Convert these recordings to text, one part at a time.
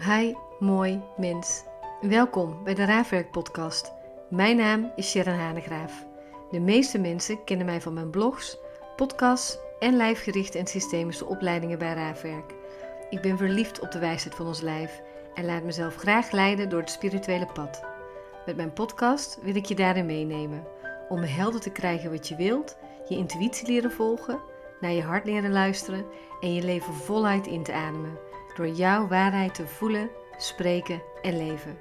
Hi, mooi mens. Welkom bij de Raafwerk podcast. Mijn naam is Sharon Hanegraaf. De meeste mensen kennen mij van mijn blogs, podcasts en lijfgerichte en systemische opleidingen bij Raafwerk. Ik ben verliefd op de wijsheid van ons lijf en laat mezelf graag leiden door het spirituele pad. Met mijn podcast wil ik je daarin meenemen om helder te krijgen wat je wilt, je intuïtie leren volgen, naar je hart leren luisteren en je leven voluit in te ademen door jouw waarheid te voelen, spreken en leven.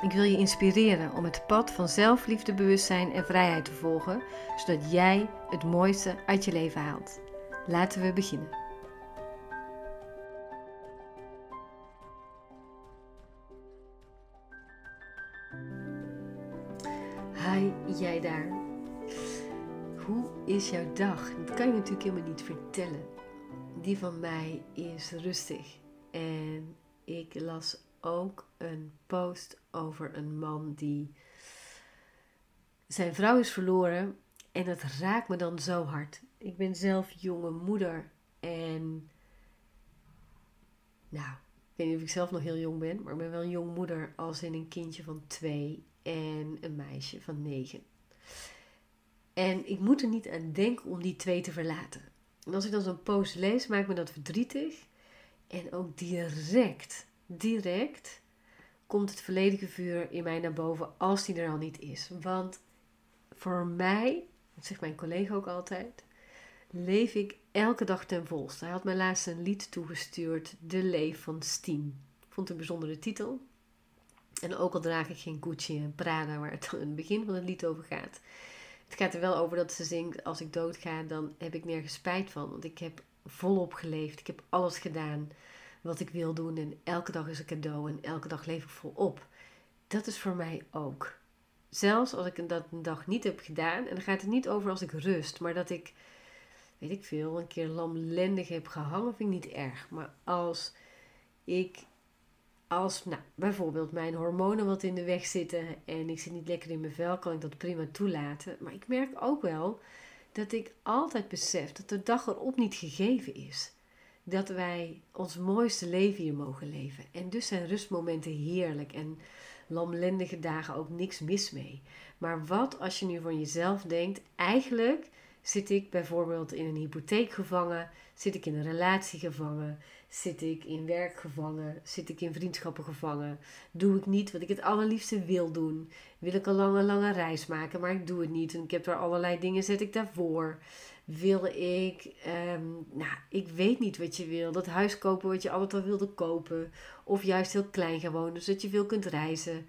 Ik wil je inspireren om het pad van zelfliefde, bewustzijn en vrijheid te volgen, zodat jij het mooiste uit je leven haalt. Laten we beginnen. Hi, jij daar. Hoe is jouw dag? Dat kan je natuurlijk helemaal niet vertellen. Die van mij is rustig. En ik las ook een post over een man die zijn vrouw is verloren. En dat raakt me dan zo hard. Ik ben zelf jonge moeder. En nou, ik weet niet of ik zelf nog heel jong ben. Maar ik ben wel een jong moeder als in een kindje van twee en een meisje van negen. En ik moet er niet aan denken om die twee te verlaten. En als ik dan zo'n post lees, maakt me dat verdrietig. En ook direct, direct komt het volledige vuur in mij naar boven als die er al niet is. Want voor mij, dat zegt mijn collega ook altijd, leef ik elke dag ten volste. Hij had mij laatst een lied toegestuurd, De Leef van Steen. Vond een bijzondere titel. En ook al draag ik geen Gucci en Prada, waar het in het begin van het lied over gaat. Het gaat er wel over dat ze zingt, als ik doodga, dan heb ik nergens spijt van. Want ik heb volop geleefd. Ik heb alles gedaan wat ik wil doen. En elke dag is een cadeau en elke dag leef ik volop. Dat is voor mij ook. Zelfs als ik dat een dag niet heb gedaan. En dan gaat het niet over als ik rust. Maar dat ik, weet ik veel, een keer lamlendig heb gehangen, vind ik niet erg. Maar als ik als nou, bijvoorbeeld mijn hormonen wat in de weg zitten en ik zit niet lekker in mijn vel, kan ik dat prima toelaten. Maar ik merk ook wel dat ik altijd besef dat de dag erop niet gegeven is. Dat wij ons mooiste leven hier mogen leven. En dus zijn rustmomenten heerlijk en lamlendige dagen ook niks mis mee. Maar wat als je nu van jezelf denkt, eigenlijk zit ik bijvoorbeeld in een hypotheek gevangen, zit ik in een relatie gevangen, Zit ik in werk gevangen? Zit ik in vriendschappen gevangen? Doe ik niet wat ik het allerliefste wil doen? Wil ik een lange, lange reis maken, maar ik doe het niet. En ik heb er allerlei dingen, zet ik daarvoor. Wil ik, um, nou, ik weet niet wat je wil. Dat huis kopen wat je altijd al wilde kopen. Of juist heel klein wonen, zodat je veel kunt reizen.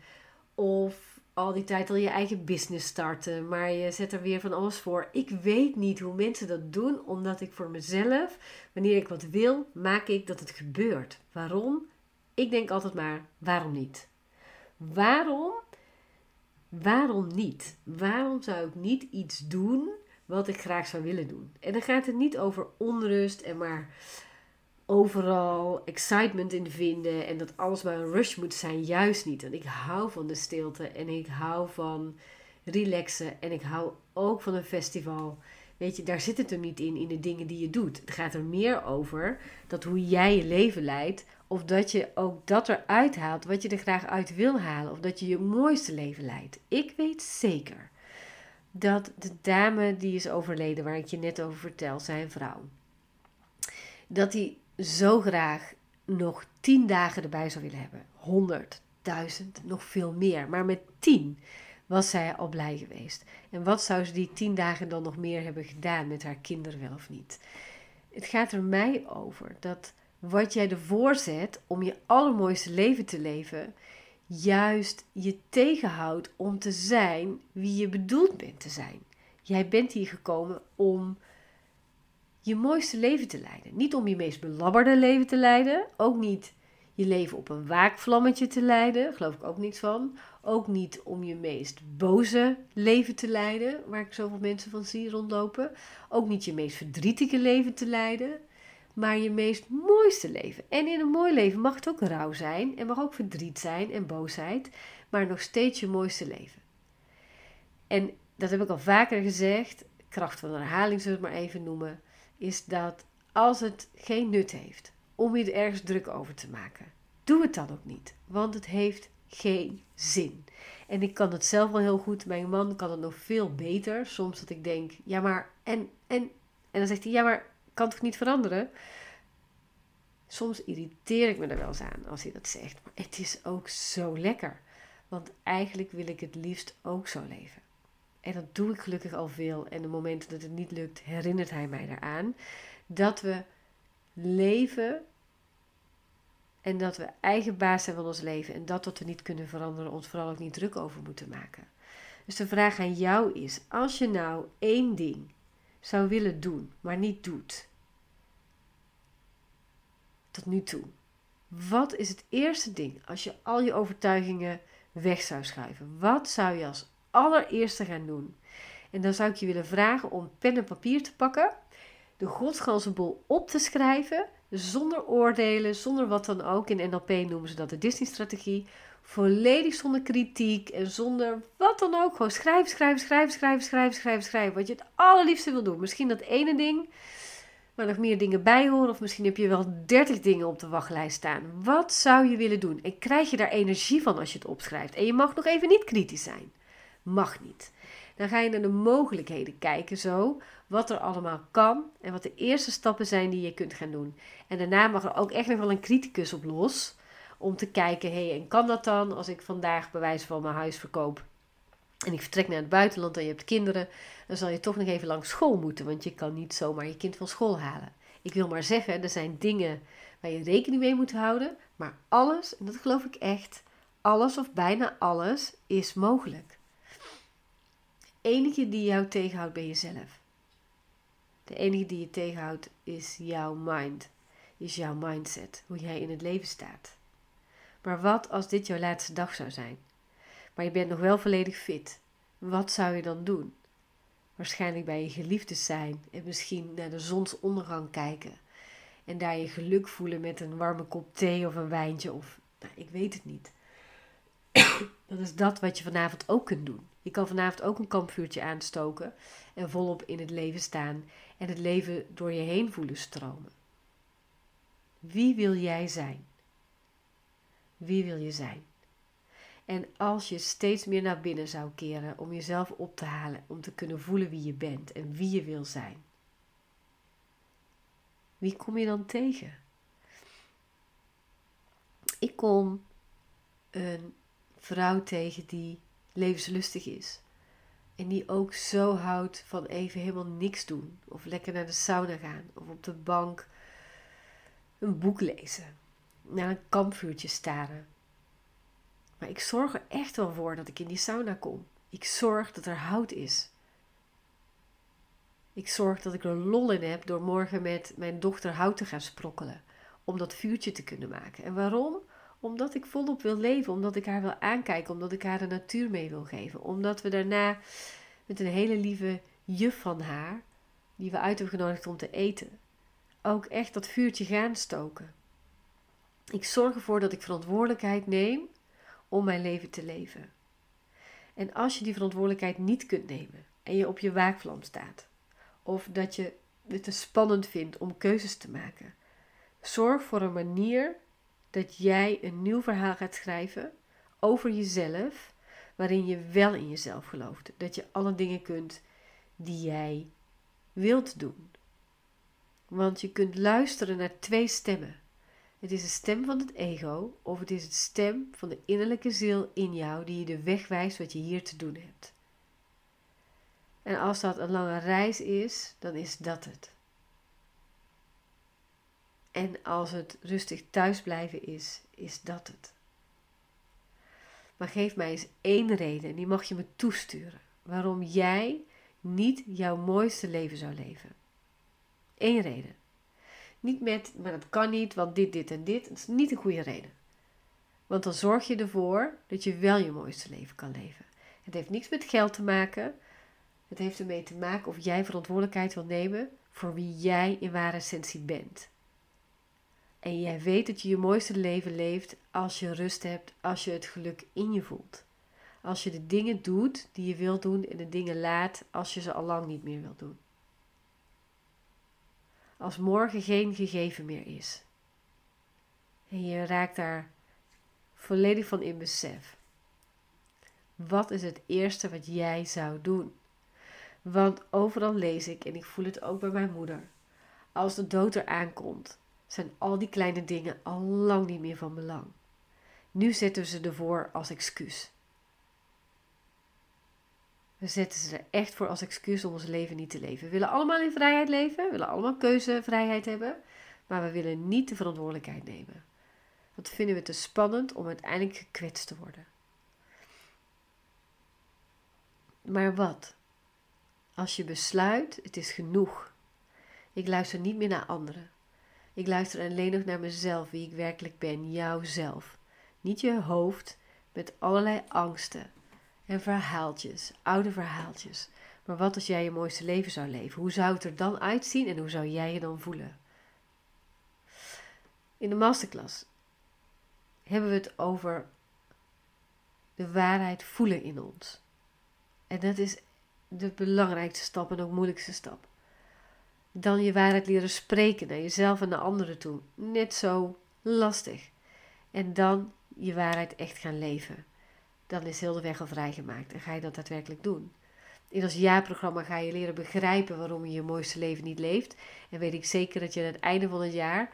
Of al die tijd al je eigen business starten, maar je zet er weer van alles voor. Ik weet niet hoe mensen dat doen, omdat ik voor mezelf, wanneer ik wat wil, maak ik dat het gebeurt. Waarom? Ik denk altijd maar, waarom niet? Waarom? Waarom niet? Waarom zou ik niet iets doen wat ik graag zou willen doen? En dan gaat het niet over onrust en maar overal excitement in vinden en dat alles maar een rush moet zijn. Juist niet. Want ik hou van de stilte en ik hou van relaxen en ik hou ook van een festival. Weet je, daar zit het er niet in, in de dingen die je doet. Het gaat er meer over dat hoe jij je leven leidt, of dat je ook dat eruit haalt wat je er graag uit wil halen, of dat je je mooiste leven leidt. Ik weet zeker dat de dame die is overleden, waar ik je net over vertel, zijn vrouw, dat die zo graag nog tien dagen erbij zou willen hebben. Honderd, duizend, nog veel meer. Maar met tien was zij al blij geweest. En wat zou ze die tien dagen dan nog meer hebben gedaan met haar kinderen wel of niet? Het gaat er mij over dat wat jij ervoor zet om je allermooiste leven te leven, juist je tegenhoudt om te zijn wie je bedoeld bent te zijn. Jij bent hier gekomen om je mooiste leven te leiden. Niet om je meest belabberde leven te leiden. Ook niet je leven op een waakvlammetje te leiden. Geloof ik ook niets van. Ook niet om je meest boze leven te leiden. Waar ik zoveel mensen van zie rondlopen. Ook niet je meest verdrietige leven te leiden. Maar je meest mooiste leven. En in een mooi leven mag het ook rouw zijn. En mag ook verdriet zijn en boosheid. Maar nog steeds je mooiste leven. En dat heb ik al vaker gezegd. Kracht van herhaling zullen we het maar even noemen is dat als het geen nut heeft om je er ergens druk over te maken, doe het dan ook niet. Want het heeft geen zin. En ik kan het zelf wel heel goed. Mijn man kan het nog veel beter. Soms dat ik denk, ja maar, en, en, en dan zegt hij, ja maar, kan toch niet veranderen? Soms irriteer ik me er wel eens aan als hij dat zegt. Het is ook zo lekker. Want eigenlijk wil ik het liefst ook zo leven. En dat doe ik gelukkig al veel. En de momenten dat het niet lukt, herinnert hij mij eraan. Dat we leven en dat we eigen baas zijn van ons leven. En dat wat we niet kunnen veranderen, ons vooral ook niet druk over moeten maken. Dus de vraag aan jou is: als je nou één ding zou willen doen, maar niet doet, tot nu toe, wat is het eerste ding als je al je overtuigingen weg zou schuiven? Wat zou je als allereerste gaan doen? En dan zou ik je willen vragen om pen en papier te pakken, de godsganzenbol op te schrijven, zonder oordelen, zonder wat dan ook. In NLP noemen ze dat de Disney-strategie. Volledig zonder kritiek en zonder wat dan ook. Gewoon schrijven, schrijven, schrijven, schrijven, schrijven, schrijven, schrijven. Wat je het allerliefste wil doen. Misschien dat ene ding waar nog meer dingen bij horen. Of misschien heb je wel 30 dingen op de wachtlijst staan. Wat zou je willen doen? En krijg je daar energie van als je het opschrijft? En je mag nog even niet kritisch zijn. Mag niet. Dan ga je naar de mogelijkheden kijken zo. Wat er allemaal kan. En wat de eerste stappen zijn die je kunt gaan doen. En daarna mag er ook echt nog wel een criticus op los. Om te kijken, hé, hey, en kan dat dan als ik vandaag bij wijze van mijn huis verkoop? En ik vertrek naar het buitenland en je hebt kinderen. Dan zal je toch nog even langs school moeten. Want je kan niet zomaar je kind van school halen. Ik wil maar zeggen, er zijn dingen waar je rekening mee moet houden. Maar alles, en dat geloof ik echt, alles of bijna alles is mogelijk. Enige die jou tegenhoudt ben jezelf. De enige die je tegenhoudt is jouw mind, is jouw mindset, hoe jij in het leven staat. Maar wat als dit jouw laatste dag zou zijn? Maar je bent nog wel volledig fit. Wat zou je dan doen? Waarschijnlijk bij je geliefdes zijn en misschien naar de zonsondergang kijken. En daar je geluk voelen met een warme kop thee of een wijntje of nou, ik weet het niet. dat is dat wat je vanavond ook kunt doen. Je kan vanavond ook een kampvuurtje aanstoken en volop in het leven staan en het leven door je heen voelen stromen. Wie wil jij zijn? Wie wil je zijn? En als je steeds meer naar binnen zou keren om jezelf op te halen, om te kunnen voelen wie je bent en wie je wil zijn, wie kom je dan tegen? Ik kom een vrouw tegen die levenslustig is. En die ook zo houdt van even helemaal niks doen. Of lekker naar de sauna gaan. Of op de bank een boek lezen. Naar een kampvuurtje staren. Maar ik zorg er echt wel voor dat ik in die sauna kom. Ik zorg dat er hout is. Ik zorg dat ik er lol in heb door morgen met mijn dochter hout te gaan sprokkelen. Om dat vuurtje te kunnen maken. En waarom? Omdat ik volop wil leven, omdat ik haar wil aankijken, omdat ik haar de natuur mee wil geven. Omdat we daarna met een hele lieve juf van haar, die we uit hebben genodigd om te eten, ook echt dat vuurtje gaan stoken. Ik zorg ervoor dat ik verantwoordelijkheid neem om mijn leven te leven. En als je die verantwoordelijkheid niet kunt nemen en je op je waakvlam staat, of dat je het te spannend vindt om keuzes te maken, zorg voor een manier dat jij een nieuw verhaal gaat schrijven over jezelf, waarin je wel in jezelf gelooft. Dat je alle dingen kunt die jij wilt doen. Want je kunt luisteren naar twee stemmen. Het is de stem van het ego of het is de stem van de innerlijke ziel in jou die je de weg wijst wat je hier te doen hebt. En als dat een lange reis is, dan is dat het. En als het rustig thuisblijven is, is dat het. Maar geef mij eens één reden, en die mag je me toesturen, waarom jij niet jouw mooiste leven zou leven. Eén reden. Niet met, maar dat kan niet, want dit, dit en dit. Dat is niet een goede reden. Want dan zorg je ervoor dat je wel je mooiste leven kan leven. Het heeft niks met geld te maken. Het heeft ermee te maken of jij verantwoordelijkheid wil nemen voor wie jij in ware essentie bent. En jij weet dat je je mooiste leven leeft als je rust hebt, als je het geluk in je voelt. Als je de dingen doet die je wilt doen en de dingen laat als je ze al lang niet meer wilt doen. Als morgen geen gegeven meer is. En je raakt daar volledig van in besef. Wat is het eerste wat jij zou doen? Want overal lees ik en ik voel het ook bij mijn moeder. Als de dood er aankomt, zijn al die kleine dingen al lang niet meer van belang. Nu zetten ze ervoor als excuus. We zetten ze er echt voor als excuus om ons leven niet te leven. We willen allemaal in vrijheid leven, we willen allemaal keuzevrijheid hebben, maar we willen niet de verantwoordelijkheid nemen. Want vinden we te spannend om uiteindelijk gekwetst te worden. Maar wat? Als je besluit, het is genoeg. Ik luister niet meer naar anderen. Ik luister alleen nog naar mezelf, wie ik werkelijk ben, jouzelf. Niet je hoofd met allerlei angsten en verhaaltjes, oude verhaaltjes. Maar wat als jij je mooiste leven zou leven? Hoe zou het er dan uitzien en hoe zou jij je dan voelen? In de masterclass hebben we het over de waarheid voelen in ons. En dat is de belangrijkste stap en ook moeilijkste stap. Dan je waarheid leren spreken naar jezelf en naar anderen toe. Net zo lastig. En dan je waarheid echt gaan leven. Dan is heel de weg al vrijgemaakt en ga je dat daadwerkelijk doen. In ons jaarprogramma ga je leren begrijpen waarom je je mooiste leven niet leeft. En weet ik zeker dat je aan het einde van het jaar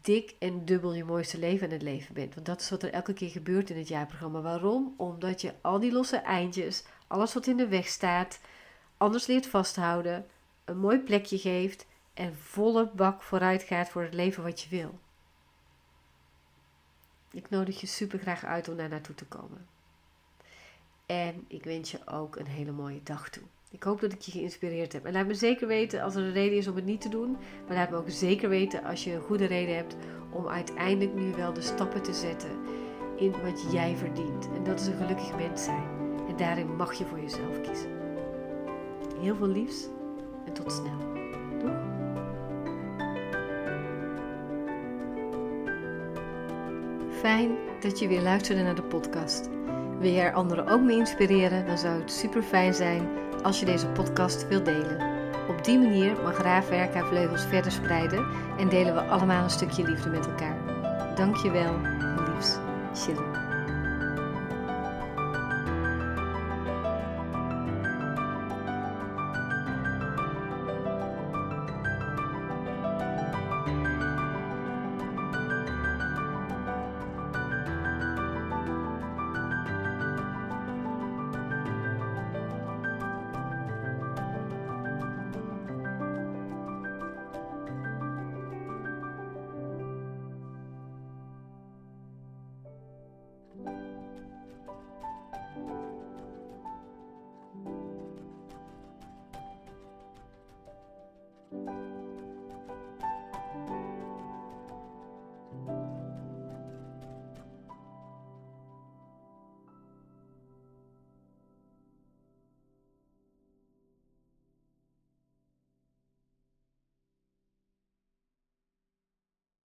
dik en dubbel je mooiste leven aan het leven bent. Want dat is wat er elke keer gebeurt in het jaarprogramma. Waarom? Omdat je al die losse eindjes, alles wat in de weg staat, anders leert vasthouden, een mooi plekje geeft en volle bak vooruit gaat voor het leven wat je wil. Ik nodig je super graag uit om daar naartoe te komen. En ik wens je ook een hele mooie dag toe. Ik hoop dat ik je geïnspireerd heb. En laat me zeker weten als er een reden is om het niet te doen. Maar laat me ook zeker weten als je een goede reden hebt om uiteindelijk nu wel de stappen te zetten in wat jij verdient. En dat is een gelukkig mens zijn. En daarin mag je voor jezelf kiezen. Heel veel liefs en tot snel. Fijn dat je weer luisterde naar de podcast. Wil je er anderen ook mee inspireren? Dan zou het super fijn zijn als je deze podcast wilt delen. Op die manier mag Raafwerk haar vleugels verder spreiden en delen we allemaal een stukje liefde met elkaar. Dankjewel, liefs. Chille.